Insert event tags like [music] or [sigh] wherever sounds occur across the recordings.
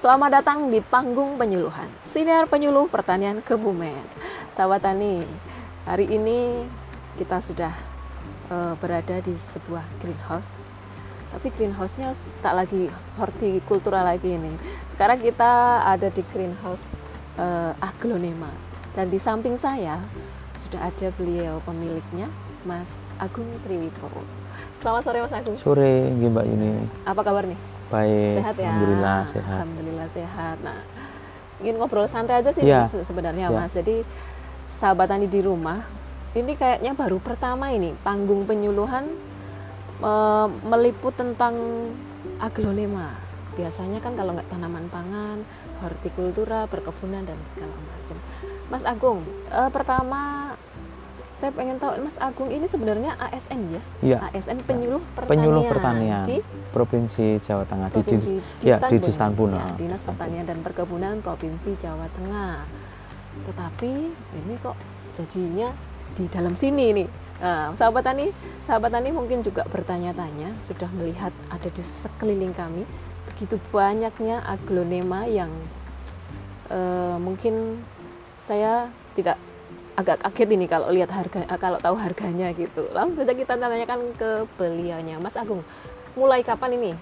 Selamat datang di panggung penyuluhan Sinar Penyuluh Pertanian Kebumen. Sahabat Tani, hari ini kita sudah uh, berada di sebuah greenhouse. Tapi greenhouse-nya tak lagi hortikultura lagi ini. Sekarang kita ada di greenhouse uh, aglonema. Dan di samping saya sudah ada beliau pemiliknya Mas Agung Triwibowo Selamat sore Mas Agung. Sore, Mbak Yuni. Apa kabar nih? Baik. Sehat ya. Alhamdulillah sehat. Alhamdulillah sehat. Nah, ingin ngobrol santai aja sih ya. sebenarnya ya. Mas. Jadi sahabat tani di rumah ini kayaknya baru pertama ini panggung penyuluhan e, meliput tentang aglonema. Biasanya kan kalau nggak tanaman pangan, hortikultura, perkebunan dan segala macam. Mas Agung, e, pertama saya pengen tahu Mas Agung ini sebenarnya ASN ya? Iya. ASN penyuluh pertanian. Penyuluh pertanian di Provinsi Jawa Tengah Provinsi di, ya, di Distanbun. Ya, Dinas Pertanian dan Perkebunan Provinsi Jawa Tengah. Tetapi ini kok jadinya di dalam sini nih. Nah, sahabat tani, sahabat tani mungkin juga bertanya-tanya, sudah melihat ada di sekeliling kami begitu banyaknya aglonema yang uh, mungkin saya tidak agak kaget ini kalau lihat harga kalau tahu harganya gitu. Langsung saja kita tanyakan ke beliaunya, Mas Agung. Mulai kapan ini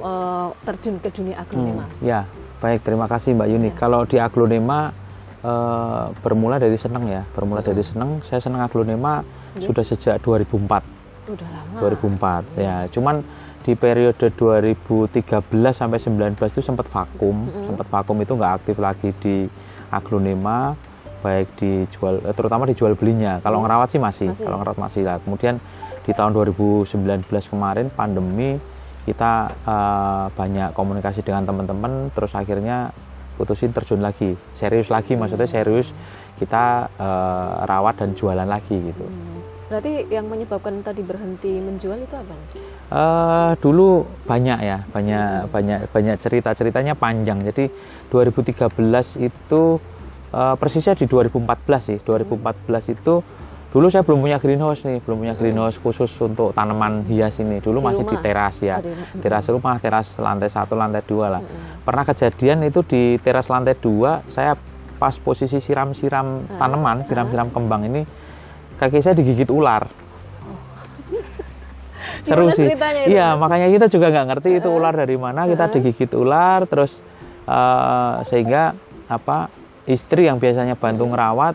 uh, terjun ke dunia aglonema? Hmm, ya, baik terima kasih Mbak Yuni. Ya. Kalau di aglonema uh, bermula dari seneng ya, bermula hmm. dari seneng. Saya senang aglonema ya. sudah sejak 2004. Udah lama. 2004 ya. ya. Cuman di periode 2013 sampai 19 itu sempat vakum, hmm. sempat vakum itu nggak aktif lagi di aglonema baik dijual eh, terutama dijual belinya kalau hmm. ngerawat sih masih, masih kalau ngerawat masih lah kemudian di tahun 2019 kemarin pandemi kita uh, banyak komunikasi dengan teman-teman terus akhirnya putusin terjun lagi serius lagi hmm. maksudnya serius kita uh, rawat dan jualan lagi gitu hmm. berarti yang menyebabkan tadi berhenti menjual itu apa? Uh, dulu banyak ya banyak hmm. banyak banyak cerita ceritanya panjang jadi 2013 itu uh, persisnya di 2014 sih. 2014 itu dulu saya belum punya greenhouse nih belum punya greenhouse khusus untuk tanaman hias ini. Dulu di masih rumah. di teras ya. Teras rumah teras lantai satu lantai dua lah. Pernah kejadian itu di teras lantai dua saya pas posisi siram-siram tanaman siram-siram kembang ini kaki saya digigit ular. [laughs] Seru sih. iya makanya kita juga nggak ngerti itu ular dari mana. Kita digigit ular terus uh, sehingga apa istri yang biasanya bantu ngerawat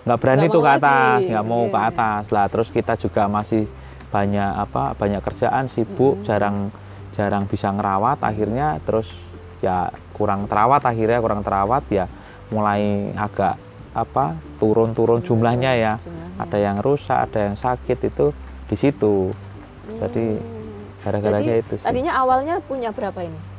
nggak berani tuh ke atas nggak mau ke iya. atas lah terus kita juga masih banyak apa banyak kerjaan sibuk hmm. jarang jarang bisa ngerawat akhirnya terus ya kurang terawat akhirnya kurang terawat ya mulai agak apa turun-turun jumlahnya ya jumlahnya. ada yang rusak ada yang sakit itu di situ jadi hmm. gara-garanya itu sih. tadinya awalnya punya berapa ini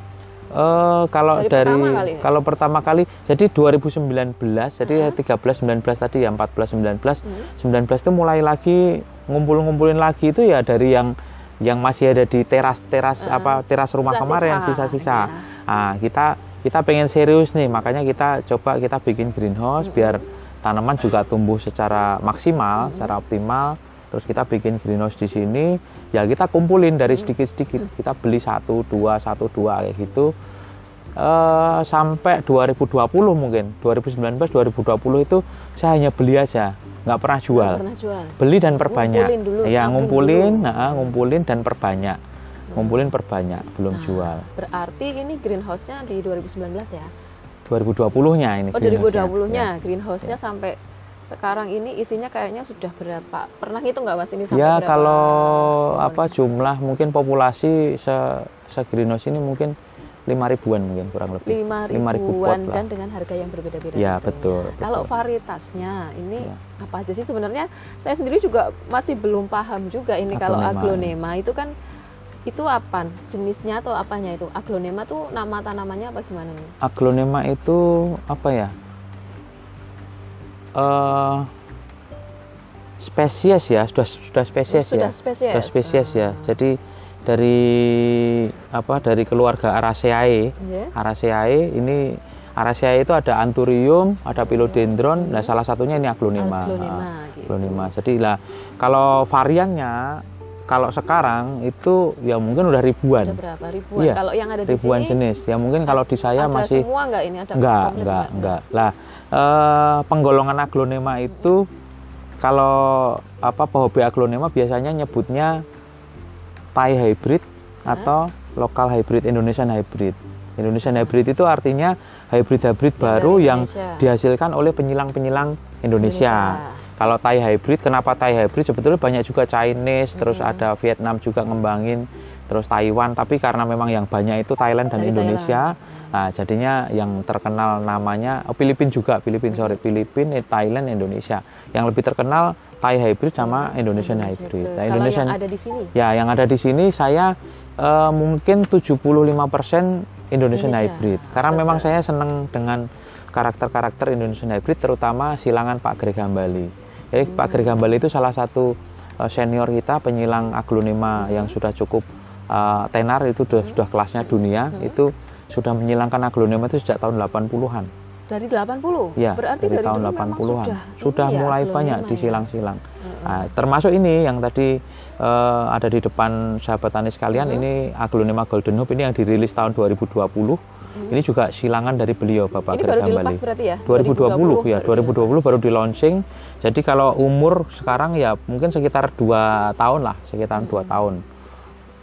Uh, kalau dari, dari pertama kali, kalau pertama kali jadi 2019 jadi uh -huh. 13 19 tadi ya 14 19 hmm. 19 itu mulai lagi ngumpul-ngumpulin lagi itu ya dari yang yang masih ada di teras-teras uh, apa teras rumah sisa, kemarin sisa-sisa. Ya. Nah, kita kita pengen serius nih, makanya kita coba kita bikin greenhouse hmm. biar tanaman juga tumbuh secara maksimal, hmm. secara optimal terus kita bikin greenhouse di sini ya kita kumpulin dari sedikit-sedikit. Kita beli satu dua satu dua kayak gitu. Uh, sampai 2020 mungkin. 2019 2020 itu saya hanya beli aja nggak pernah jual, pernah jual. beli dan perbanyak. ngumpulin dulu, ya ngumpulin nah, ngumpulin dan perbanyak. Ngumpulin perbanyak belum nah, jual. berarti ini greenhouse-nya di 2019 ya? 2020-nya ini oh 2020-nya ya. greenhouse-nya ya. sampai sekarang ini isinya kayaknya sudah berapa? Pernah itu nggak mas ini sampai Ya berapa? kalau apa jumlah mungkin populasi se, se greenhouse ini mungkin lima ribuan mungkin kurang lebih. Lima ribuan, ribuan dan dengan harga yang berbeda-beda. Ya betul, betul. Kalau varietasnya ini ya. apa aja sih sebenarnya? Saya sendiri juga masih belum paham juga ini aglonema. kalau aglonema itu kan itu apa jenisnya atau apanya itu aglonema tuh nama tanamannya apa gimana nih? Aglonema itu apa ya? Uh, spesies ya sudah sudah spesies sudah ya spesies. sudah spesies ya ah. jadi dari apa dari keluarga Araceae yeah. Araceae ini Araceae itu ada Anthurium ada Philodendron nah salah satunya ini aglonema aglonema, uh, gitu. aglonema jadi lah kalau variannya kalau sekarang itu ya mungkin udah ribuan. Ada berapa ribuan? Iya, Kalau yang ada di ribuan sini jenis. Ya mungkin kalau di saya ada masih semua nggak ini? Ada enggak, enggak, enggak. Lah, eh, penggolongan aglonema itu kalau apa pehobi aglonema biasanya nyebutnya Thai hybrid atau lokal hybrid Indonesian hybrid. Indonesian hybrid itu artinya hybrid-hybrid Yang baru dari yang Indonesia. dihasilkan oleh penyilang-penyilang Indonesia. Kalau Thai hybrid, kenapa Thai hybrid? Sebetulnya banyak juga Chinese, terus ada Vietnam juga ngembangin, terus Taiwan. Tapi karena memang yang banyak itu Thailand dan Dari Indonesia, nah, jadinya yang terkenal namanya oh, Filipin juga, Filipin sorry, Filipin, eh, Thailand, Indonesia. Yang lebih terkenal Thai hybrid sama Indonesian hybrid. Nah, Indonesian yang ada di sini Ya, yang ada di sini saya eh, mungkin 75% Indonesian Indonesia. hybrid. Karena Betul. memang saya senang dengan karakter-karakter Indonesian hybrid terutama silangan Pak Greg Hambali. Jadi Pak Greg Hambali itu salah satu eh, senior kita penyilang aglonema yang sudah cukup eh, tenar itu sudah, sudah kelasnya dunia itu sudah menyilangkan aglonema itu sejak tahun 80-an. dari 80. Ya, Berarti dari, dari, tahun dulu memang 80-an sudah, sudah ini ya, mulai banyak ya. disilang-silang. Nah, termasuk ini yang tadi eh, ada di depan sahabat tani sekalian ini aglonema Golden Hope ini yang dirilis tahun 2020. Ini juga silangan dari beliau Bapak Ini baru berarti ya? 2020, ya, baru 2020 baru di launching. Jadi kalau umur sekarang ya mungkin sekitar dua tahun lah, sekitar dua tahun.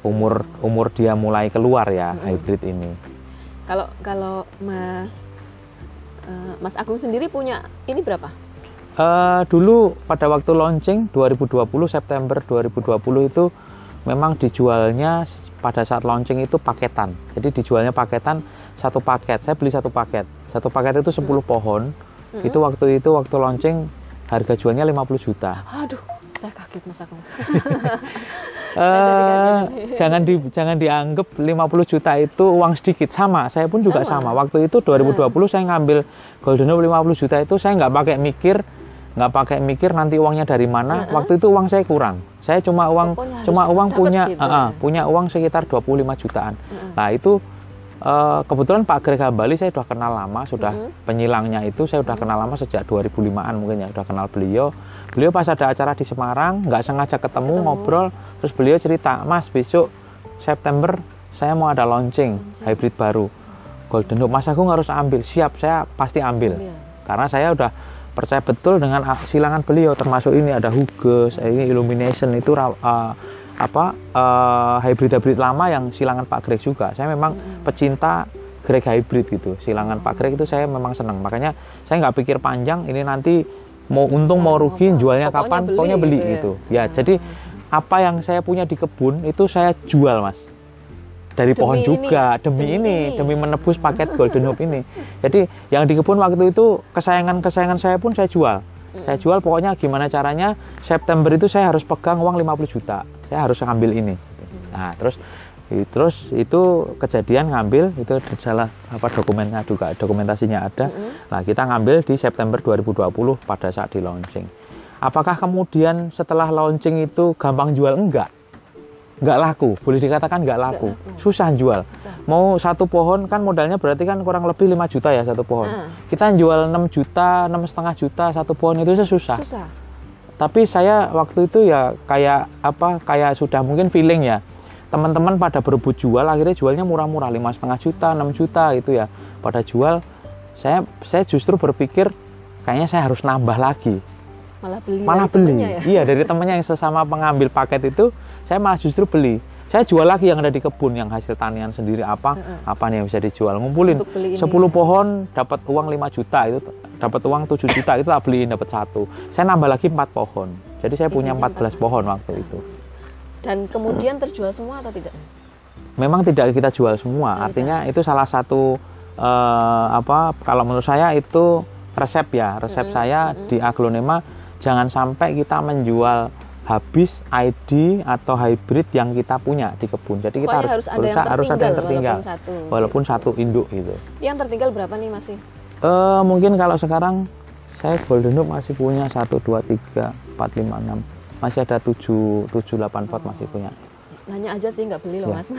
Umur umur dia mulai keluar ya hybrid ini. Kalau kalau Mas eh, Mas Agung sendiri punya ini berapa? Eh, dulu pada waktu launching 2020 September 2020 itu memang dijualnya pada saat launching itu paketan. Jadi dijualnya paketan satu paket. Saya beli satu paket. Satu paket itu 10 pohon. Itu waktu itu waktu launching harga jualnya 50 juta. Aduh, saya kaget Mas Agung. [laughs] Eh, jangan di jangan dianggap 50 juta itu uang sedikit sama. Saya pun juga sama. Waktu itu 2020 saya ngambil Golden Hope 50 juta itu saya nggak pakai mikir, nggak pakai mikir nanti uangnya dari mana. Waktu itu uang saya kurang. Saya cuma uang Pokoknya cuma uang punya gitu. ah, punya uang sekitar 25 jutaan. Nah, itu eh, kebetulan Pak Greg Hambali saya sudah kenal lama, sudah penyilangnya itu saya sudah kenal lama sejak 2005-an mungkin ya, sudah kenal beliau. Beliau pas ada acara di Semarang, nggak sengaja ketemu, ngobrol, terus beliau cerita, Mas besok September saya mau ada launching hybrid baru. Golden Hope, Mas Agung harus ambil, siap, saya pasti ambil. Iya. Karena saya udah percaya betul dengan ah, silangan beliau, termasuk ini ada Huges, ini Illumination itu ra- apa eh, hybrid-hybrid lama yang silangan Pak Greg juga. Saya memang pecinta Greg hybrid gitu. Silangan Pak Greg itu saya memang senang. Makanya saya nggak pikir panjang ini nanti mau untung mau rugi jualnya Pokoknya kapan beli pokoknya beli gitu ya. gitu. Ya, jadi apa yang saya punya di kebun itu saya jual, Mas. Dari Demi pohon ini. juga, demi, Demi ini, ini. demi menebus paket Golden Hope ini. Jadi yang di kebun waktu itu kesayangan-kesayangan saya pun saya jual. Saya jual pokoknya gimana caranya September itu saya harus pegang uang 50 juta. Saya harus ngambil ini. Nah, terus terus itu kejadian ngambil itu salah apa dokumennya juga dokumentasinya ada. Nah, kita ngambil di September 2020 pada saat di launching. Apakah kemudian setelah launching itu gampang jual? Enggak. Enggak laku, boleh dikatakan enggak laku. Susah jual. Mau satu pohon kan modalnya berarti kan kurang lebih 5 juta ya satu pohon. Kita jual 6 juta, enam setengah juta satu pohon itu susah. Susah. Tapi saya waktu itu ya kayak apa kayak sudah mungkin feeling ya teman-teman pada berebut jual akhirnya jualnya murah-murah lima setengah juta 6 juta gitu ya pada jual saya saya justru berpikir kayaknya saya harus nambah lagi Malah beli. malah beli ya? iya dari temennya yang sesama pengambil paket itu saya malah justru beli saya jual lagi yang ada di kebun yang hasil tanian sendiri apa apa nih yang bisa dijual? Ngumpulin Untuk beli ini. 10 pohon dapat uang 5 juta itu dapat uang 7 juta itu tak beliin dapat satu. Saya nambah lagi 4 pohon. Jadi saya punya Ini 14 pohon waktu itu. Dan kemudian terjual semua atau tidak? memang tidak kita jual semua. Artinya itu salah satu eh, apa kalau menurut saya itu resep ya, resep saya di aglonema jangan sampai kita menjual habis ID atau hybrid yang kita punya di kebun. Jadi kita Pokoknya harus harus ada yang berusaha harus ada yang tertinggal, walaupun satu. Walaupun satu induk gitu. Yang tertinggal berapa nih masih? Eh mungkin kalau sekarang saya Golden Hope masih punya 1 2 3 4 5 6 masih ada 7 7 8 pot masih punya. Nanya aja sih nggak beli loh Ya. mas.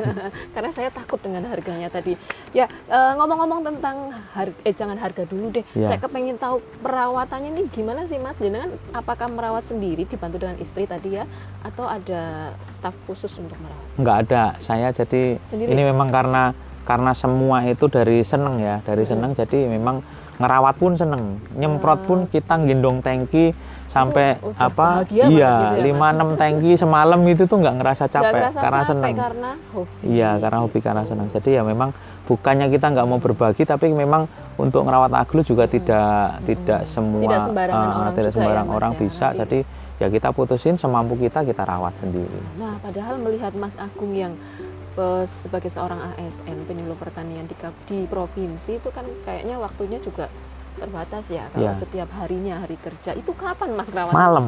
[laughs] Karena saya takut dengan harganya tadi. Ya eh, ngomong-ngomong tentang harga eh jangan harga dulu deh. Ya. saya kepengen tahu perawatannya nih gimana sih mas? Jenengan apakah merawat sendiri dibantu dengan istri tadi ya? Atau ada staf khusus untuk merawat? Nggak ada. Saya jadi Sendiri? ini memang karena karena semua itu dari seneng ya. Dari seneng jadi memang ngerawat pun seneng. Nyemprot pun kita gendong tangki sampai apa? bahagia banget gitu iya ya, lima enam tangki semalam itu tuh nggak ngerasa capek ngerasa karena capek seneng. karena hobi. Iya karena hobi karena seneng. Jadi ya memang bukannya kita nggak mau berbagi tapi memang untuk ngerawat aglo juga tidak tidak semua Tidak sembarangan eh, orang tidak ya, sembarang Mas, orang ya. bisa. Nanti- jadi ya kita putusin semampu kita kita rawat sendiri. Nah, padahal melihat Mas Agung yang sebagai seorang ASN penyuluh pertanian di, di provinsi itu kan kayaknya waktunya juga terbatas ya. Kalau Ya. setiap harinya hari kerja itu kapan Mas rawat? malam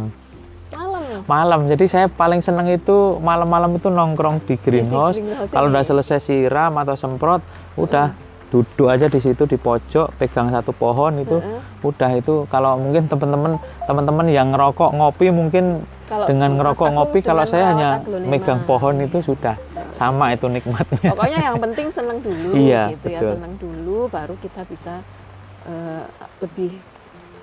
Malam. malam jadi saya paling seneng itu malam-malam itu nongkrong di greenhouse greenhouse kalau ini. udah selesai siram atau semprot udah duduk aja di situ di pojok pegang satu pohon itu udah itu kalau mungkin teman-teman teman-teman yang ngerokok ngopi mungkin Kalau dengan ngerokok ngopi kalau saya hanya megang pohon itu sudah sama itu nikmatnya Pokoknya yang penting senang dulu [laughs] Iya, gitu ya, betul. senang dulu baru kita bisa eh, lebih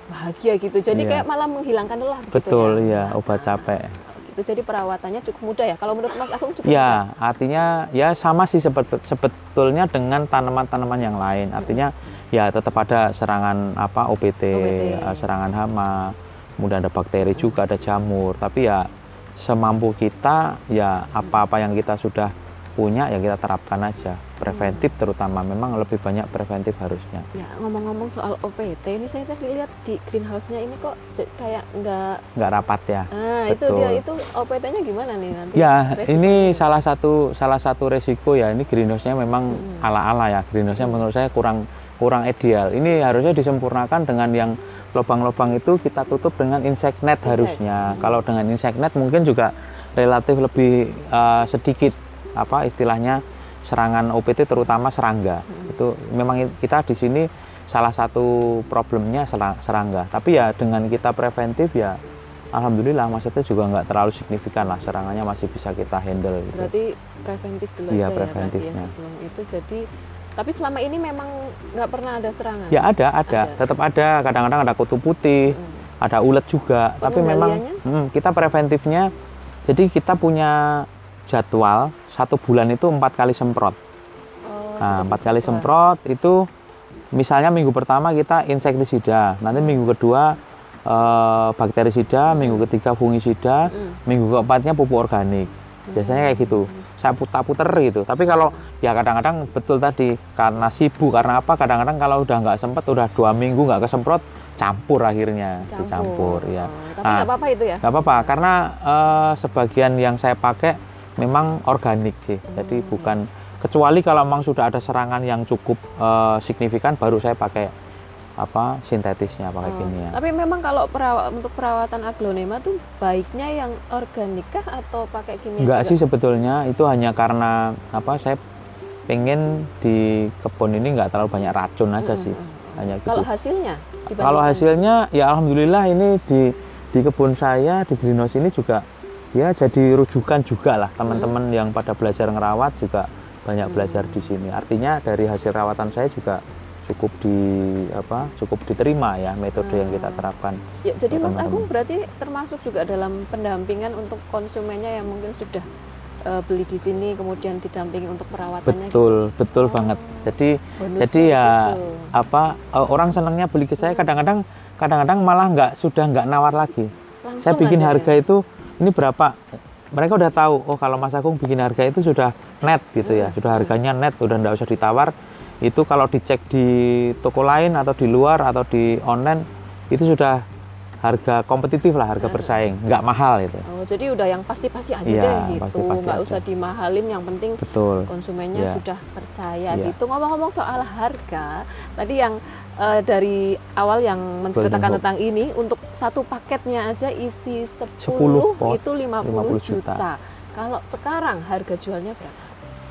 bahagia gitu. Jadi Iya. kayak malah menghilangkan lelah gitu betul ya. ya obat capek Gitu. Jadi perawatannya cukup mudah ya. Kalau menurut Mas Agung cukup mudah. Ya, artinya ya sama sih sebet- sebetulnya dengan tanaman-tanaman yang lain. Artinya ya tetap ada serangan apa OPT, OPT. eh, serangan hama, kemudian ada bakteri juga, ada jamur. Tapi ya semampu kita ya apa-apa yang kita sudah punya ya kita terapkan aja. Preventif terutama memang lebih banyak preventif harusnya. Ya ngomong-ngomong soal OPT ini saya tadi lihat di greenhouse-nya ini kok kayak nggak Nggak rapat ya. ah itu dia itu OPT-nya gimana nih nanti? Ya, Resikonya. ini salah satu salah satu resiko ya. Ini greenhouse-nya memang Hmm. ala-ala ya. Greenhouse-nya menurut saya kurang kurang ideal. Ini harusnya disempurnakan dengan yang lubang-lubang itu kita tutup dengan insect net Insect. harusnya. Kalau dengan insect net mungkin juga relatif lebih eh, sedikit apa istilahnya serangan OPT terutama serangga. Hmm. Itu memang kita di sini salah satu problemnya serang- serangga. Tapi ya dengan kita preventif ya alhamdulillah maksudnya juga nggak terlalu signifikan lah serangannya masih bisa kita handle gitu. Berarti preventif dulu Iya, ya ya preventifnya. sebelum itu. Jadi tapi selama ini memang nggak pernah ada serangan. Ya ada, ada, Ada. tetap ada. Kadang-kadang ada kutu putih, Hmm. ada ulet juga. Tapi memang hmm, kita preventifnya, jadi kita punya jadwal satu bulan itu empat kali semprot. Oh, Nah, empat kali semprot itu misalnya minggu pertama kita insektisida, nanti minggu kedua eh, bakterisida, minggu ketiga fungisida, Mm. minggu keempatnya pupuk organik. Biasanya kayak gitu. Saya putar-puter gitu. Tapi kalau ya kadang-kadang betul tadi karena sibuk karena apa? Kadang-kadang kalau udah nggak sempet udah dua minggu nggak kesemprot campur akhirnya Campur. dicampur ya. Oh, tapi Nah, nggak apa-apa itu ya. nggak apa-apa karena eh, sebagian yang saya pakai memang organik sih. Jadi Hmm. bukan kecuali kalau memang sudah ada serangan yang cukup eh, signifikan baru saya pakai apa sintetisnya pakai Oh, kimia. Tapi memang kalau perawa- untuk perawatan aglonema tuh baiknya yang organik kah atau pakai kimia? Enggak juga? sih sebetulnya itu hanya karena apa saya pengen di kebun ini nggak terlalu banyak racun aja Mm, sih mm, mm. hanya gitu. Kalau hasilnya? Kalau hasilnya ya alhamdulillah ini di di kebun saya di greenhouse ini juga ya jadi rujukan juga lah teman-teman yang pada belajar ngerawat juga banyak belajar di sini. Artinya dari hasil rawatan saya juga cukup di apa cukup diterima ya metode yang kita terapkan. Ya, jadi Mas. Agung berarti termasuk juga dalam pendampingan untuk konsumennya yang mungkin sudah eh, beli di sini kemudian didampingi untuk perawatannya. Betul betul Oh, banget. Jadi bonusnya jadi di ya situ. apa eh, orang senangnya beli ke saya kadang-kadang kadang-kadang malah nggak sudah nggak nawar lagi. Langsung saya bikin harga ya. itu ini berapa mereka udah tahu oh kalau Mas Agung bikin harga itu sudah net gitu ya Hmm. sudah harganya net udah nggak usah ditawar itu kalau dicek di toko lain atau di luar atau di online itu sudah harga kompetitif lah harga bersaing nggak mahal itu Oh, jadi udah yang pasti-pasti aja Iya, deh gitu. pasti-pasti Nggak aja. usah dimahalin yang penting betul konsumennya Iya. sudah percaya Iya. gitu. Ngomong-ngomong soal harga, tadi yang eh, dari awal yang menceritakan tentang ini untuk satu paketnya aja isi 10, 10 pot, itu 50, 50 juta. juta. Kalau sekarang harga jualnya berapa?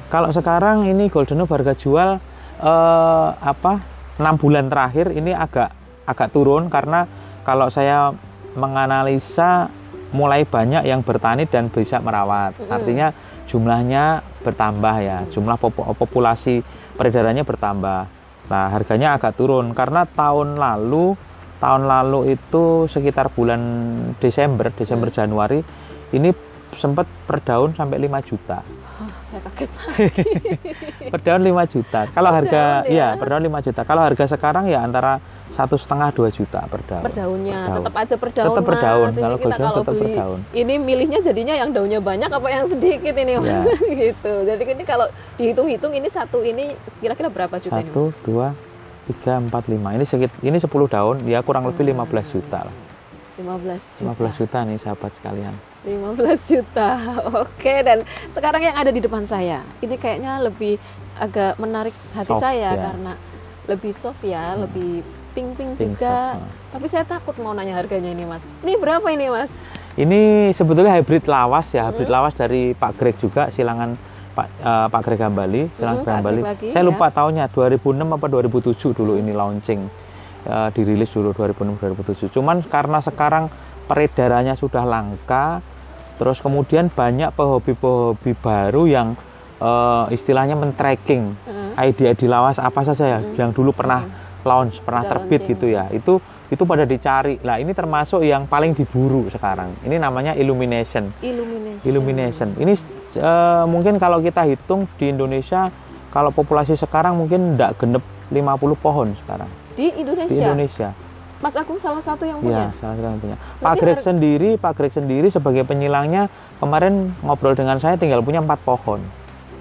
kalau sekarang ini Golden Hope harga jual eh, apa enam bulan terakhir ini agak agak turun karena kalau saya menganalisa mulai banyak yang bertani dan bisa merawat. Mm-mm. Artinya jumlahnya bertambah ya, jumlah populasi peredarannya bertambah. Nah, harganya agak turun karena tahun lalu tahun lalu itu sekitar bulan Desember, Desember Januari ini sempat per daun sampai 5 juta. Oh, saya kaget. Per daun 5 juta. Kalau Per harga daun ya? iya, per daun 5 juta. Kalau harga sekarang ya antara satu setengah dua juta per daun. per daunnya Per daun. tetap aja per daun Tetap per Mas. daun. Ini Kalau kita kalau tetap per beli daun. ini milihnya jadinya yang daunnya banyak apa yang sedikit ini mas Ya. [laughs] gitu jadi ini kalau dihitung-hitung ini satu ini kira-kira berapa juta ini Satu, dua, tiga, empat, lima. Ini sedikit, ini 10 daun, ya kurang lebih 15 juta lah. mas 15 juta 15 juta nih sahabat sekalian. 15 juta [laughs] oke dan sekarang yang ada di depan saya ini kayaknya lebih agak menarik hati Soft, saya ya. karena lebih soft ya lebih pink-pink Pink juga soft, tapi saya takut mau nanya harganya ini mas ini berapa ini mas Ini sebetulnya hybrid lawas ya, hybrid Mm-hmm. lawas dari Pak Greg juga, silangan Pak eh, Pak Greg Hambali, silangan Mm, Greg Pak Hambali. Greg lagi, Saya ya. lupa tahunnya 2006 apa 2007 dulu ini launching. Eh, dirilis dulu 2006 2007. Cuman karena sekarang peredarannya sudah langka, terus kemudian banyak pehobi-pehobi baru yang eh, istilahnya men-tracking Heeh. ide di lawas apa saja ya yang dulu pernah launch, pernah terbit launching. gitu ya. Itu itu pada dicari. Lah ini termasuk yang paling diburu sekarang. Ini namanya illumination. illumination Illumination. Ini eh, mungkin kalau kita hitung di Indonesia kalau populasi sekarang mungkin tidak genep 50 pohon sekarang di Indonesia, di Indonesia. Mas Agung salah satu yang Iya, punya salah satu yang punya. Pak Greg sendiri, Pak Greg sendiri sebagai penyilangnya kemarin ngobrol dengan saya tinggal punya empat pohon.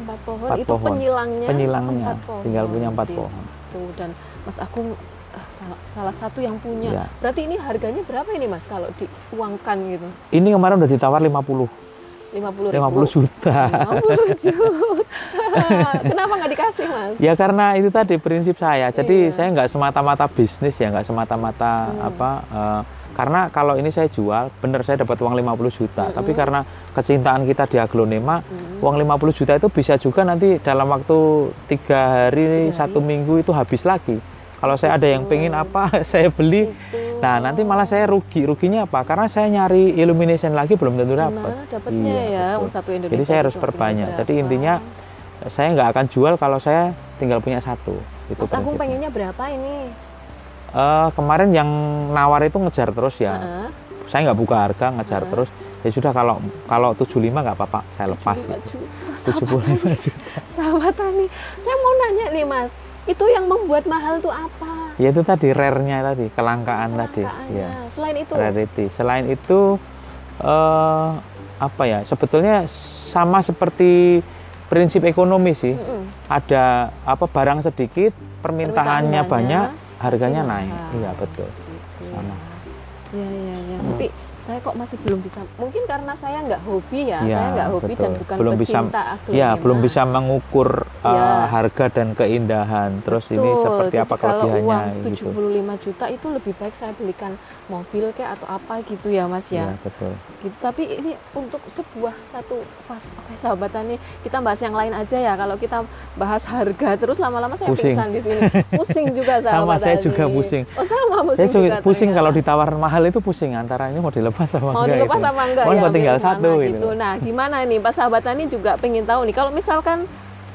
empat pohon Empat itu pohon. penyilangnya Penyilangnya empat pohon. tinggal punya empat Gitu. Pohon. dan Mas Agung eh, salah, salah satu yang punya Iya. berarti ini harganya berapa ini Mas kalau diuangkan gitu Ini kemarin udah ditawar 50, 50 50 juta. 50 [laughs] juta kenapa nggak dikasih Mas Ya karena itu tadi prinsip saya. Jadi Iya. saya nggak semata-mata bisnis ya, nggak semata-mata Hmm. apa. eh, karena kalau ini saya jual, bener saya dapat uang 50 juta. Mm-mm. Tapi karena kecintaan kita di aglonema, Mm. uang 50 juta itu bisa juga nanti dalam waktu tiga hari, Tiga hari. satu minggu itu habis lagi. Kalau saya ada yang pengen apa, [laughs] saya beli. Nah nanti malah saya rugi. Ruginya apa? Karena saya nyari illumination lagi belum tentu dapat. dapatnya Iya, ya satu Indonesia Jadi saya harus perbanyak. berapa? Jadi intinya saya nggak akan jual kalau saya tinggal punya satu. Itu Mas Agung pengennya berapa ini Eh, kemarin yang nawar itu ngejar terus ya. Heeh. Saya nggak buka harga, ngejar Heeh. terus. Ya sudah kalau kalau 75 nggak apa-apa, saya lepas. 75 gitu. juta sahabat 75 juta. sahabat Tani saya mau nanya nih Mas itu yang membuat mahal tuh apa Ya itu tadi rare-nya tadi, kelangkaan tadi. Ya, selain itu rarity. Selain itu eh apa ya? Sebetulnya sama seperti prinsip ekonomi sih. Mm-mm. Ada apa barang sedikit, permintaannya Permintaan banyak, banyak, harganya pasti naik. mahal. Iya, betul. Gitu ya. Sama. Ya ya ya. Hmm. Tapi saya kok masih belum bisa. Mungkin karena saya nggak hobi ya. Iya, saya nggak hobi dan betul. bukan Belum bisa- pecinta aglonema. Ya, belum bisa mengukur uh, Iya. harga dan keindahan. Terus ini Betul. seperti Jadi apa kalau uang kelebihannya gitu. 75 juta itu lebih baik saya belikan mobil kayak atau apa gitu ya Mas ya. Iya, betul. Gitu. Tapi ini untuk sebuah satu fase oke sahabat Tani, kita bahas yang lain aja ya. Kalau kita bahas harga terus lama-lama saya Pusing. pingsan di sini. Pusing juga sahabat [laughs] Sama, saya Tani. juga pusing. Oh sama pusing Saya juga juga pusing ternyata. kalau ditawar mahal itu pusing antara ini mau dilepas sama mau enggak dilepas gitu. sama enggak ya kok tinggal biar satu mana gitu. Nah, gimana nih Pak sahabat Tani juga pengen tahu nih kalau misalkan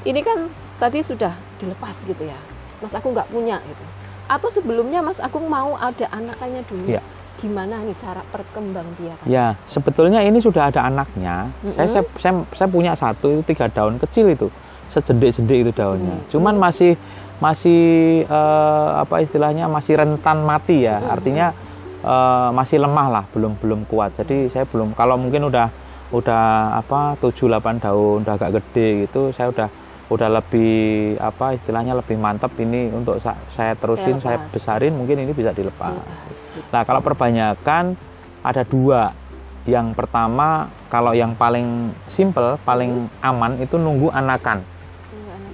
ini kan tadi sudah dilepas gitu ya. Mas aku nggak punya gitu. Atau sebelumnya Mas Agung mau ada anakannya dulu. Iya. Gimana nih cara perkembangbiakan? Ya, sebetulnya ini sudah ada anaknya. Mm-mm. Saya, saya saya saya punya satu itu tiga daun kecil itu, sejendik-jendik itu daunnya. Mm. Cuman masih masih eh, apa istilahnya masih rentan mati ya. Mm-mm. Artinya eh, masih lemah lah, belum belum kuat. Jadi saya belum kalau mungkin udah udah apa 7 8 daun udah agak gede gitu, saya udah udah lebih apa istilahnya lebih mantap ini untuk sa- saya terusin saya, lepas. besarin mungkin ini bisa dilepas. Dilepas, gitu. Nah, kalau perbanyakan ada dua. Yang pertama, kalau yang paling simple, paling aman itu nunggu anakan.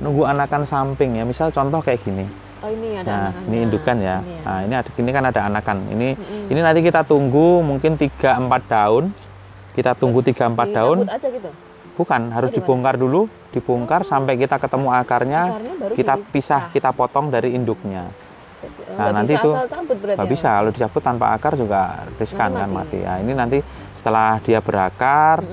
Nunggu anakan samping ya. Misal contoh kayak gini. Oh ini ada Nah, ini indukan ya. Ini ya. Nah, ini ada ini kan ada anakan. Ini Mm-mm. ini nanti kita tunggu mungkin 3 4 daun. Kita tunggu 3 4 daun. Aja gitu. Bukan, harus Oh, dibongkar dulu, dibongkar sampai kita ketemu akarnya, kita pisah, kita potong dari induknya. Nah, nanti itu nggak ya, bisa kalau dicabut tanpa akar juga riskan Nanti kan mati. ya ini nanti Setelah dia berakar,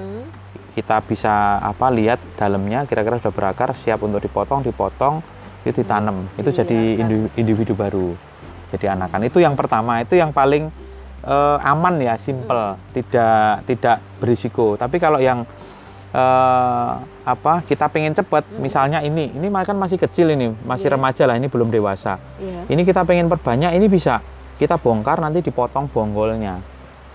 kita bisa apa lihat dalamnya kira-kira sudah berakar, siap untuk dipotong, dipotong, itu ditanam. Itu jadi Iya, individu, individu baru. Jadi anakan. Itu yang pertama, itu yang paling eh, aman ya, simple, tidak tidak berisiko. Tapi kalau yang eh, apa kita pengen cepat, misalnya ini, ini kan masih kecil ini, masih Iya. remaja lah, ini belum dewasa. Iya. Ini kita pengen perbanyak, ini bisa kita bongkar nanti dipotong bonggolnya,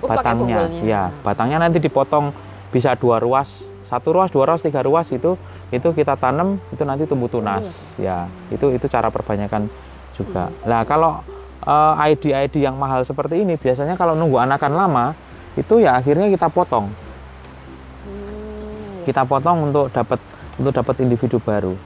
Oh, batangnya, bonggolnya. ya batangnya nanti dipotong bisa dua ruas, satu ruas, dua ruas, tiga ruas itu itu kita tanam itu nanti tumbuh tunas, ya itu itu cara perbanyakan juga. Nah kalau eh, ID-ID yang mahal seperti ini biasanya kalau nunggu anakan lama itu ya akhirnya kita potong, Hmm, kita potong untuk dapat untuk dapat individu baru. Oh,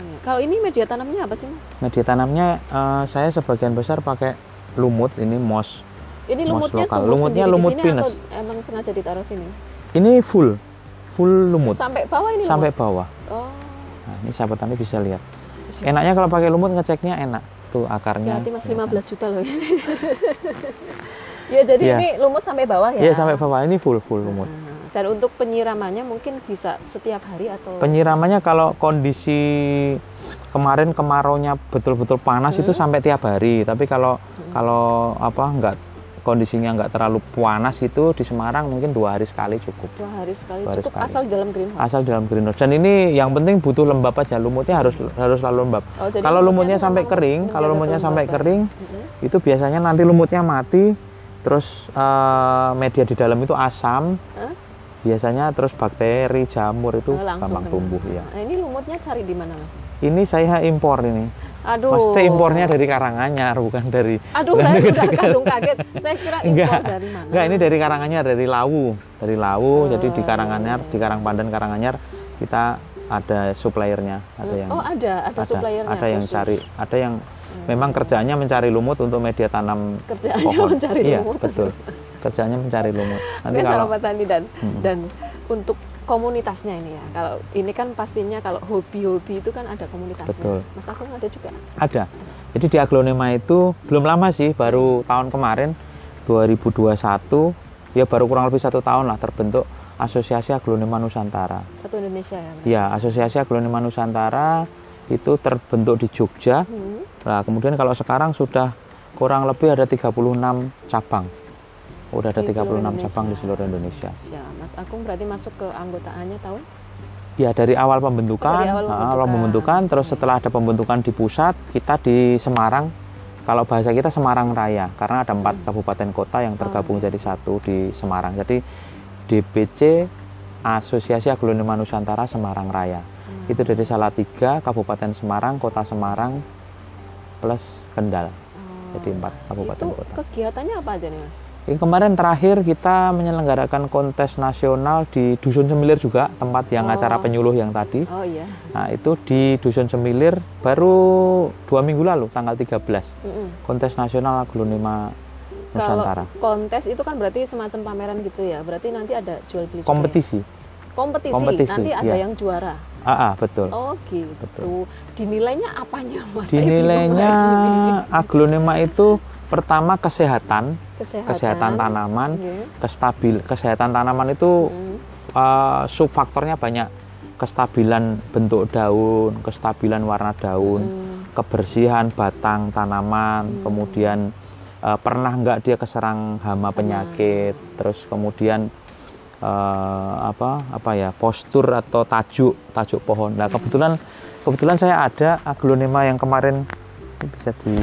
iya. Kalau ini media tanamnya apa sih? Media tanamnya eh, saya sebagian besar pakai lumut ini moss Ini Mas lumutnya lokal. Lumutnya lumut di sini pinus. atau emang sengaja ditaruh sini? Ini full, full lumut Sampai bawah ini sampai lumut? bawah. Oh, Nah, ini sahabat tani bisa lihat. Enaknya kalau pakai lumut ngeceknya enak. Tuh akarnya. hati Mas 15 juta loh. [laughs] ya jadi Iya. ini lumut sampai bawah ya? Iya sampai bawah ini full full lumut. Nah, Dan untuk penyiramannya mungkin bisa setiap hari atau Penyiramannya kalau kondisi kemarin kemaraunya betul-betul panas itu Hmm. sampai tiap hari. Tapi kalau kalau apa enggak kondisinya enggak terlalu panas itu di Semarang mungkin dua hari sekali cukup. dua hari sekali Dua hari cukup sekali. asal dalam greenhouse. Asal dalam greenhouse. Dan ini yang penting butuh lembab aja. Lumutnya harus harus selalu lembab. Oh, kalau lumutnya sampai kering, kalau lumutnya sampai kering, Mm-mm. itu biasanya nanti lumutnya mati, terus eh, media di dalam itu asam, Hah? Biasanya terus bakteri, jamur itu Oh, gampang kena. tumbuh ya. Nah, ini lumutnya cari di mana mas? Ini saya impor ini, Aduh. maksudnya impornya dari Karanganyar bukan dari Aduh, bukan saya [laughs] dari- sudah kadung kaget. Saya kira impor enggak, dari mana? enggak ini dari Karanganyar dari Lawu, dari Lawu. jadi di Oh. Karanganyar, di Karangpandan Karanganyar kita ada suppliernya, ada yang Oh ada, ada, suppliernya. ada yang khusus. Hmm. cari, ada yang memang kerjaannya mencari lumut untuk media tanam Kerjaannya pohon. mencari iya, lumut. betul. [laughs] Kerjaannya mencari lumut. Nanti kalau sahabat tani dan Mm-mm. dan untuk komunitasnya ini ya. Kalau ini kan pastinya kalau hobi-hobi itu kan ada komunitasnya. Betul. Mas Agung ada juga. ada. Jadi di aglonema itu belum lama sih, baru tahun kemarin 2021, ya baru kurang lebih satu tahun lah terbentuk Asosiasi Aglonema Nusantara. Satu Indonesia ya. Mas? Ya, Asosiasi Aglonema Nusantara itu terbentuk di Jogja. Hmm. Nah, kemudian kalau sekarang sudah kurang lebih ada 36 cabang. Udah ada Di seluruh 36 cabang di Indonesia. seluruh Indonesia. Ya, Mas Agung berarti masuk ke anggotaannya tahun? Ya dari awal pembentukan, Oh, dari awal nah, awal pembentukan. pembentukan, terus setelah ada pembentukan di pusat, kita di Semarang. Kalau bahasa kita Semarang Raya, karena ada empat Hmm. kabupaten kota yang tergabung Oh. jadi satu di Semarang. Jadi DPC Asosiasi Aglonema Nusantara Semarang Raya. Semarang. Itu dari Salatiga, Kabupaten Semarang, Kota Semarang, plus Kendal. Oh. Jadi empat kabupaten Itu kota. kegiatannya apa aja nih Mas? Ini kemarin terakhir kita menyelenggarakan kontes nasional di Dusun Semilir juga, tempat yang Oh. acara penyuluh yang tadi. Oh iya. Nah itu di Dusun Semilir baru dua minggu lalu tanggal 13 Mm-mm. kontes nasional aglonema Nusantara. Kalau kontes itu kan berarti semacam pameran gitu ya. Berarti nanti ada jual beli ya? Kompetisi. Kompetisi. Kompetisi, Nanti ada iya. yang juara. Ah, ah, betul. Oh gitu. Betul. Dinilainya apanya Mas? Dinilainya aglonema itu pertama kesehatan, kesehatan, kesehatan tanaman, Iya. kestabil kesehatan tanaman itu Mm. eh, subfaktornya banyak. Kestabilan bentuk daun, kestabilan warna daun, Mm. kebersihan batang tanaman, Hmm. kemudian eh, pernah nggak dia keserang hama penyakit, terus kemudian eh, apa apa ya postur atau tajuk tajuk pohon. Nah kebetulan kebetulan saya ada aglonema yang kemarin ini bisa di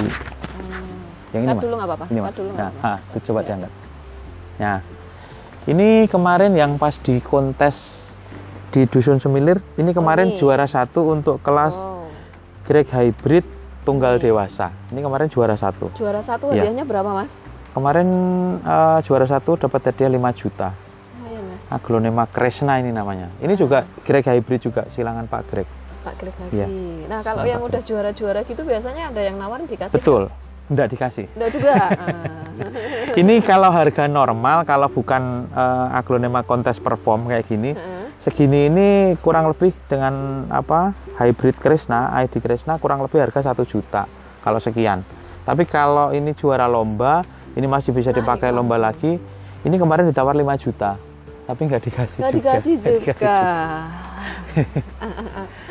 yang ini mas, dulu nggak apa-apa. ini mas. dulu Nah, apa-apa. ah, itu coba Ya. diangkat. Nah ini kemarin yang pas di kontes di dusun Semilir, ini kemarin ini. juara satu untuk kelas Oh. grade hybrid tunggal Oke. dewasa. Ini kemarin juara satu. Juara satu Iya. hadiahnya berapa Mas? Kemarin eh, juara satu dapat hadiah 5 juta. Ya. Aglonema Kresna ini namanya. Ini juga Greg hybrid juga, silangan Pak Greg. Pak Greg lagi. Iya. Nah kalau Nah, yang Pak udah juara-juara gitu biasanya ada yang nawarin dikasih. Betul. Enggak dikasih. Enggak juga. [laughs] Ah. Ini kalau harga normal, kalau bukan eh, aglonema kontes perform kayak gini, Heeh. segini ini kurang lebih dengan apa hybrid Kresna, ID Kresna kurang lebih harga satu juta kalau sekian. Tapi kalau ini juara lomba, ini masih bisa dipakai lomba langsung. lagi, Ini kemarin ditawar 5 juta, tapi nggak dikasih Nggak juga. dikasih [laughs] Nggak juga. [laughs]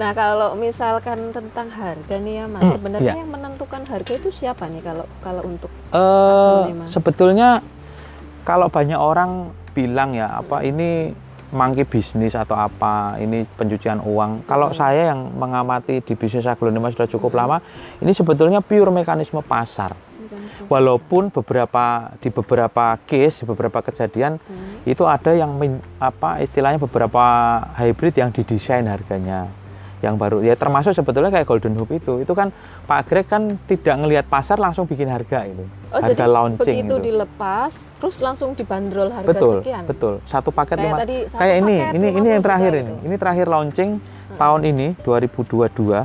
dikasih nah kalau misalkan tentang harga nih ya mas, Hmm, sebenarnya iya. yang menentukan harga itu siapa nih kalau kalau untuk Eh, Memang. sebetulnya kalau banyak orang bilang ya apa ini mangki bisnis atau apa ini pencucian uang. Kalau Hmm. saya yang mengamati di bisnis aglonema sudah cukup lama, ini sebetulnya pure mekanisme pasar. Walaupun beberapa di beberapa case, beberapa kejadian Hmm. itu ada yang apa istilahnya beberapa hybrid yang didesain harganya yang baru ya termasuk sebetulnya kayak Golden Hoop itu itu kan Pak Greg kan tidak ngelihat pasar langsung bikin harga itu Oh harga jadi launching begitu itu dilepas, terus langsung dibanderol harga betul sekian. betul satu paket Kayak lima tadi, satu kayak ini paket ini ini 50 yang terakhir ini. Hmm. ini terakhir launching tahun ini 2022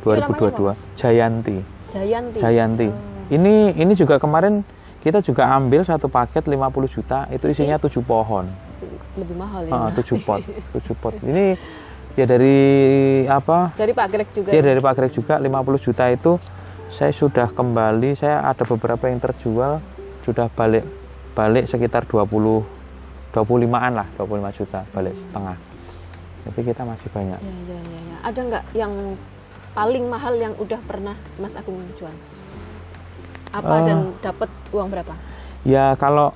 2022 Mas? Jayanti Jayanti. Jayanti Oh. ini ini juga kemarin kita juga ambil satu paket 50 juta itu Isi? isinya tujuh pohon Lebih mahal ya. Ah, pot tujuh pot ini [laughs] ya dari apa Dari Pak Greg juga. ya dari Pak Greg juga 50 juta itu saya sudah kembali saya ada beberapa yang terjual sudah balik balik sekitar 20 25-an lah 25 juta balik setengah tapi kita masih banyak Ya, ya, ya, ya. Ada nggak yang paling mahal yang udah pernah Mas Agung jual? Apa Eh. dan dapat uang berapa? ya kalau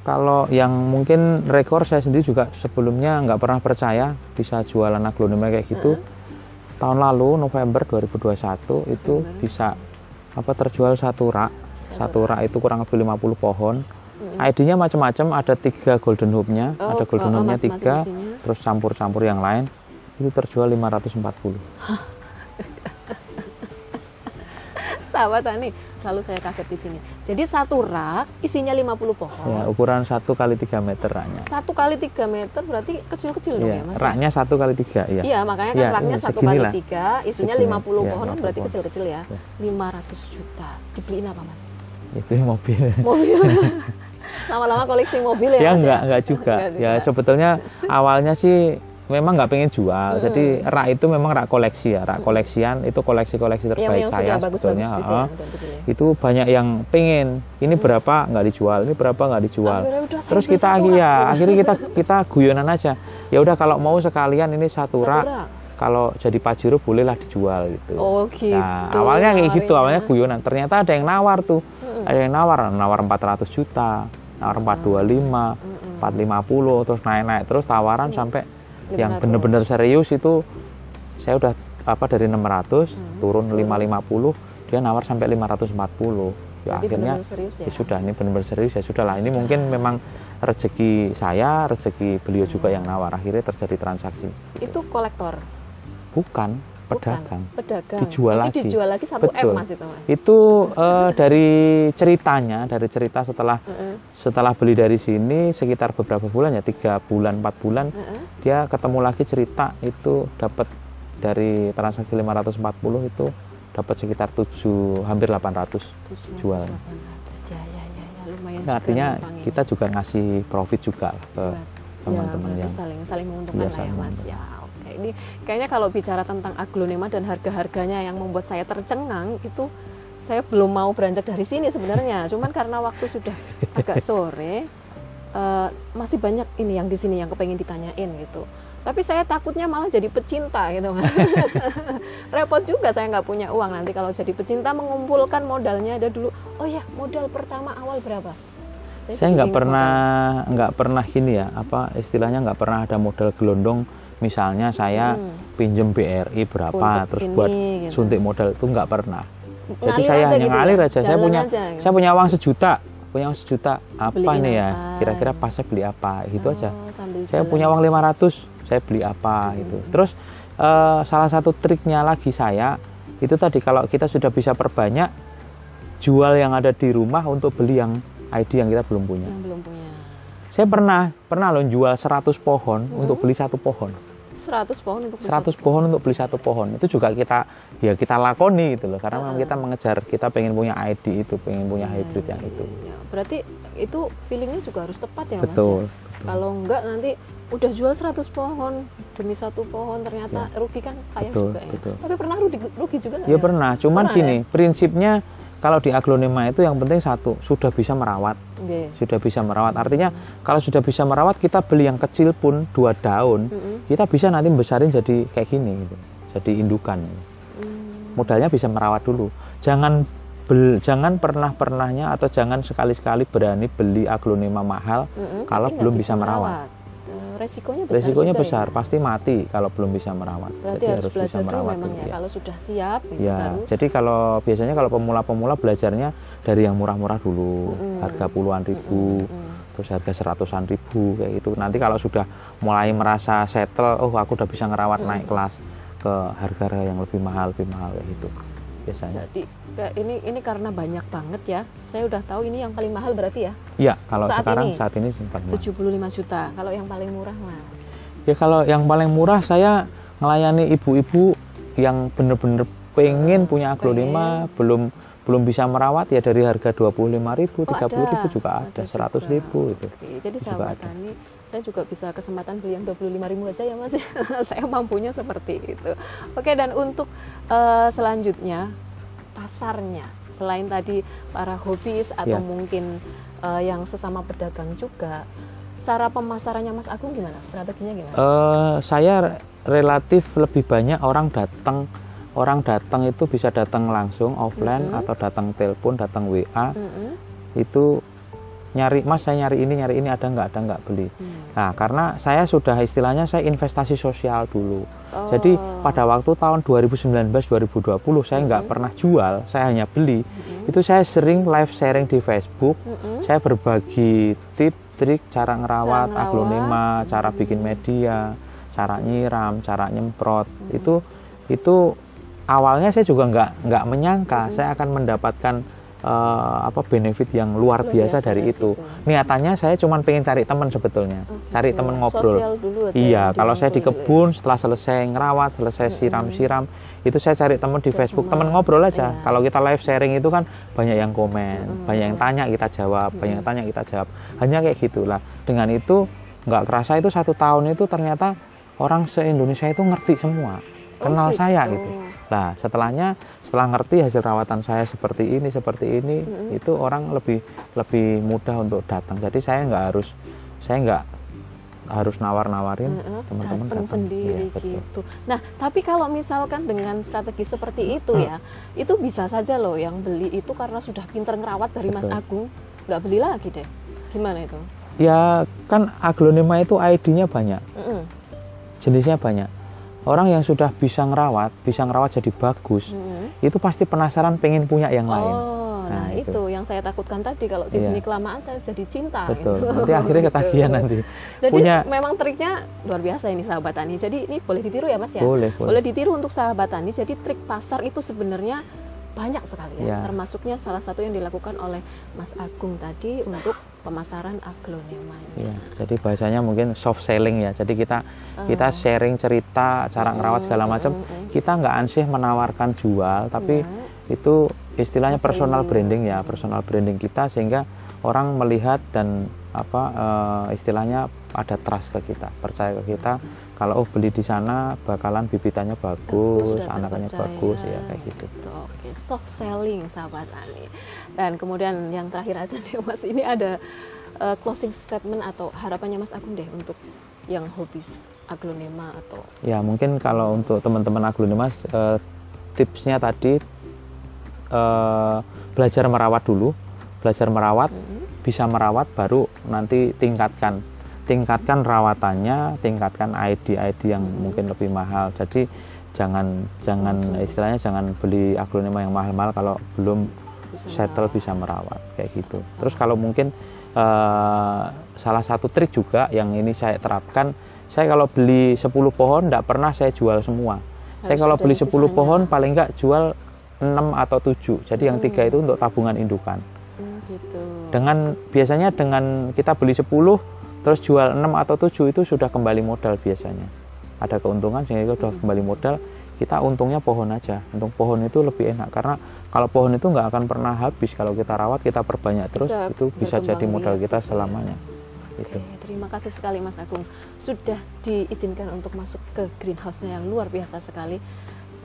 kalau yang mungkin rekor saya sendiri juga sebelumnya nggak pernah percaya bisa jualan aglonema kayak gitu. Tahun lalu November 2021 itu bisa apa terjual satu rak. Satu rak. itu kurang lebih 50 pohon. Mm-mm. ID-nya macam-macam ada tiga golden hoop-nya Oh, ada golden oh, oh, hoop-nya macam-macam tiga terus campur-campur yang lain itu terjual 540 Sahabat Tani, selalu saya kaget di sini. Jadi satu rak isinya 50 pohon. ya ukuran satu kali 3 meter raknya Satu kali 3 meter berarti kecil-kecil dong ya, ya Mas? raknya satu kali tiga ya Iya, makanya kan Iya, raknya iya, satu kali tiga, isinya Segini, 50 iya, pohon kan 50 berarti pohon. kecil-kecil ya. Iya. 500 juta. Dibeliin apa Mas? itu mobil Mobil. [laughs] Lama-lama koleksi mobil ya ya Mas enggak enggak juga Enggak ya juga. sebetulnya awalnya sih memang nggak pengen jual Mm-mm. jadi rak itu memang rak koleksi ya rak koleksian itu koleksi-koleksi terbaik yang saya bagus-bagus sebetulnya gitu heeh. ya, itu banyak yang pengen ini berapa nggak dijual ini berapa nggak dijual Akhirnya terus kita ya rak. akhirnya kita kita guyonan aja ya udah kalau mau sekalian ini satu Satu rak rak. kalau jadi pajero bolehlah dijual gitu Oh gitu. nah awalnya kayak gitu awalnya guyonan ternyata ada yang nawar tuh Mm-mm. ada yang nawar nawar 400 juta nawar 425 Mm-mm. 450 terus naik-naik terus tawaran sampai yang 500. bener-bener serius itu saya udah apa dari 600 Hmm. turun 550 dia nawar sampai 540 ya Jadi akhirnya benar-benar serius ya. ya sudah ini benar-benar serius ya sudah lah ini mungkin memang rezeki saya rezeki beliau juga yang nawar akhirnya terjadi transaksi Itu kolektor. bukan Bukan. pedagang Pedagang. Dijual Nanti lagi. dijual lagi satu Betul. M Mas itu Mas. itu eh, dari ceritanya dari cerita setelah Heeh. setelah beli dari sini sekitar beberapa bulan ya tiga bulan empat bulan Heeh. dia ketemu lagi cerita itu dapat dari transaksi 540 itu dapat sekitar 7 hampir 800 Tujuh Jual. ratus, delapan ratus. Ya, ya, ya, ya. Lumayan Nah, juga artinya numpangin. kita juga ngasih profit juga ke Buat- teman-teman ya, yang saling saling menguntungkan Iya, lah ya mas ya ini kayaknya kalau bicara tentang aglonema dan harga-harganya yang membuat saya tercengang itu saya belum mau beranjak dari sini sebenarnya. Cuman karena waktu sudah agak [laughs] sore eh, masih banyak ini yang di sini yang kepengen ditanyain gitu. Tapi saya takutnya malah jadi pecinta gitu mas. [laughs] Repot juga saya nggak punya uang. Nanti kalau jadi pecinta mengumpulkan modalnya ada dulu oh ya modal pertama awal berapa? Saya nggak pernah nggak pernah gini ya apa istilahnya nggak pernah ada modal gelondong misalnya saya Hmm. pinjem BRI berapa Untuk terus ini, buat gitu. suntik modal itu nggak pernah. Jadi Ngalir saya aja hanya gitu ya? ngalir aja. Saya Jalan punya aja gitu. saya punya uang sejuta. Punya uang sejuta. Apa Beliin nih ya? kira-kira pasnya beli apa? Gitu aja. Oh, sambil saya jalan. punya uang 500 saya beli apa gitu. Terus eh, salah satu triknya lagi saya itu tadi kalau kita sudah bisa perbanyak jual yang ada di rumah untuk beli yang ID yang kita belum punya. Yang belum punya. Saya pernah pernah loh jual 100 pohon untuk beli satu pohon 100 pohon untuk beli 100 satu. pohon untuk beli satu pohon. Itu juga kita ya kita lakoni gitu loh. Karena memang Ah. kita mengejar kita pengen punya ID itu pengen punya hybrid yang itu. Ya, berarti itu feelingnya juga harus tepat ya betul mas ya? kalau enggak nanti udah jual 100 pohon demi satu pohon ternyata rugi kan? Kayak Betul, juga ya. betul. tapi pernah rugi, rugi juga nggak ya pernah. Cuman Pernah, gini prinsipnya kalau di aglonema itu yang penting satu sudah bisa merawat Nggih. sudah bisa merawat artinya kalau sudah bisa merawat kita beli yang kecil pun dua daun Mm-mm. kita bisa nanti besarin jadi kayak gini gitu jadi indukan Hmm. modalnya bisa merawat dulu jangan bel, jangan pernah pernahnya atau jangan sekali sekali berani beli aglonema mahal Mm-mm, kalau tapi belum nggak bisa merawat. Eh, resikonya besar resikonya juga besar ya. pasti mati kalau belum bisa merawat berarti harus, belajar dulu memang dulu, ya ya. kalau sudah siap gitu Ya, baru jadi kalau biasanya kalau pemula-pemula belajarnya dari yang murah-murah dulu, Mm-mm. harga puluhan ribu, Mm-mm. terus harga seratusan ribu kayak gitu. Nanti kalau sudah mulai merasa settle, oh aku udah bisa ngerawat naik kelas ke harga-harga yang lebih mahal, lebih mahal kayak gitu biasanya. jadi ini ini karena banyak banget ya saya udah tahu ini yang paling mahal berarti ya Iya, kalau Saat sekarang ini? saat ini sempat mahal. 75 juta kalau yang paling murah mas Ya kalau yang paling murah saya melayani ibu-ibu yang bener-bener pengen punya aglonema, belum belum bisa merawat ya dari harga 25.000, 30.000 juga ada, 100.000 itu. Oke, jadi Juga sahabat ada. tani saya juga bisa kesempatan beli yang 25.000 aja ya mas. [laughs] Saya mampunya seperti itu. Oke dan untuk eh, selanjutnya pasarnya. Selain tadi para hobis atau Ya. mungkin eh, yang sesama pedagang juga cara pemasarannya mas Agung gimana? Strateginya gimana? Eh, saya relatif lebih banyak orang datang. Orang datang itu bisa datang langsung offline Mhm. atau datang telepon datang WA Mm-mm. itu nyari mas saya nyari ini nyari ini ada nggak ada nggak beli Hmm. nah karena saya sudah istilahnya saya investasi sosial dulu Oh. jadi pada waktu tahun 2019 2020 saya nggak Mhm. pernah jual saya hanya beli Mm-mm. itu saya sering live sharing di Facebook Mm-mm. saya berbagi tip trik cara ngerawat, Cara aglonema, cara Hmm. bikin media, cara nyiram, cara nyemprot. Hmm. Itu itu awalnya saya juga nggak nggak menyangka Hmm. saya akan mendapatkan eh, apa benefit yang luar Luar biasa biasa dari itu. situ. Niatannya saya cuma pengen cari teman sebetulnya, Oh, cari gitu. teman ngobrol. Dulu Iya, kalau saya di dulu ya. kebun setelah selesai ngerawat, selesai siram-siram, itu saya cari teman di Facebook, teman ngobrol aja. iya. Kalau kita live sharing itu kan banyak yang komen, Mm-mm. banyak yang tanya kita jawab, banyak yang tanya kita jawab. Hanya kayak gitulah. Dengan itu nggak kerasa itu satu tahun itu ternyata orang se Indonesia itu ngerti semua, Oh, kenal saya gitu. Nah setelahnya setelah ngerti hasil rawatan saya seperti ini seperti ini, Mm-mm. itu orang lebih lebih mudah untuk datang. Jadi saya nggak harus saya nggak harus nawar-nawarin Heeh, teman-teman datang sendiri betul. gitu. Nah, tapi kalau misalkan dengan strategi seperti itu Hmm. ya, itu bisa saja loh yang beli itu karena sudah pinter ngerawat dari Mas Betul. Agung, nggak beli lagi deh. Gimana itu? Ya kan aglonema itu ID-nya banyak, Mm-mm. jenisnya banyak. Orang yang sudah bisa ngerawat, bisa ngerawat jadi bagus, Mm-mm. itu pasti penasaran pengen punya yang lain. Oh, nah, Nah, itu. itu. yang saya takutkan tadi kalau di Iya. sini kelamaan saya jadi cinta. Betul. gitu. [laughs] Nanti akhirnya ketagihan Gitu. nanti. Jadi Punya- memang triknya luar biasa ini sahabat tani. Jadi ini boleh ditiru ya Mas ya? Boleh, Boleh boleh. ditiru untuk sahabat tani. Jadi trik pasar itu sebenarnya banyak sekali ya. Ya. Termasuknya salah satu yang dilakukan oleh Mas Agung tadi untuk pemasaran aglonema. Iya, jadi bahasanya mungkin soft selling ya. Jadi kita kita Ah. sharing cerita, cara ngerawat segala macam. Kita nggak ansih menawarkan jual, tapi Iya. itu istilahnya personal branding ya, personal branding kita sehingga orang melihat dan apa eh, istilahnya ada trust ke kita, percaya ke kita. Kalau oh beli di sana bakalan bibitannya bagus, anakannya bagus ya kayak gitu. Gitu, Oke, soft selling sahabat Ani. Dan kemudian yang terakhir aja nih Mas, ini ada uh, closing statement atau harapannya Mas Agung deh untuk yang hobis aglonema atau Ya mungkin kalau untuk teman-teman aglonema eh, tipsnya tadi eh, belajar merawat dulu, belajar merawat, Mm, bisa merawat baru nanti tingkatkan, tingkatkan rawatannya, tingkatkan ID ID yang mungkin lebih mahal. Jadi jangan jangan istilahnya jangan beli aglonema yang mahal-mahal kalau belum bisa settle merawat. bisa merawat kayak gitu. Terus kalau mungkin eh, salah satu trik juga yang ini saya terapkan, saya kalau beli 10 pohon tidak pernah saya jual semua. saya Harus kalau ada beli 10 sisanya. pohon paling nggak jual 6 atau 7. Jadi yang tiga Hmm. itu untuk tabungan indukan. Hmm, gitu. Dengan biasanya dengan kita beli 10 terus jual 6 atau 7 itu sudah kembali modal biasanya. Ada keuntungan sehingga sudah Hmm. kembali modal, kita untungnya pohon aja. Untung pohon itu lebih enak karena kalau pohon itu nggak akan pernah habis kalau kita rawat kita perbanyak terus Bisa itu bisa jadi modal biak kita gitu ya. selamanya. Itu. Oke, terima kasih sekali Mas Agung sudah diizinkan untuk masuk ke greenhouse-nya yang luar biasa sekali.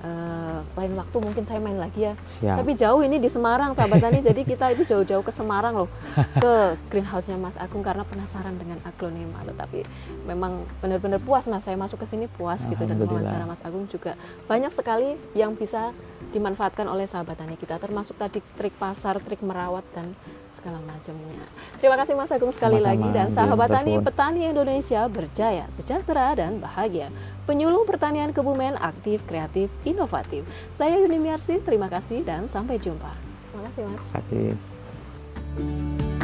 Eh, lain waktu mungkin saya main lagi ya. Siap. Tapi jauh ini di Semarang, sahabat tani. jadi kita itu jauh-jauh ke Semarang loh, [laughs] ke greenhouse-nya Mas Agung karena penasaran dengan aglonema loh. Tapi memang benar-benar puas Mas. Saya masuk ke sini puas gitu dan wawancara Mas Agung juga banyak sekali yang bisa dimanfaatkan oleh sahabat tani kita. Termasuk tadi trik pasar, trik merawat dan segala macamnya. Terima kasih Mas Agung sekali Sama-sama, lagi dan sahabat tani petani Indonesia berjaya, sejahtera dan bahagia. Penyuluh pertanian Kebumen aktif, kreatif, inovatif. Saya Yuni Miarsi, terima kasih dan sampai jumpa. Terima kasih Mas. Terima kasih.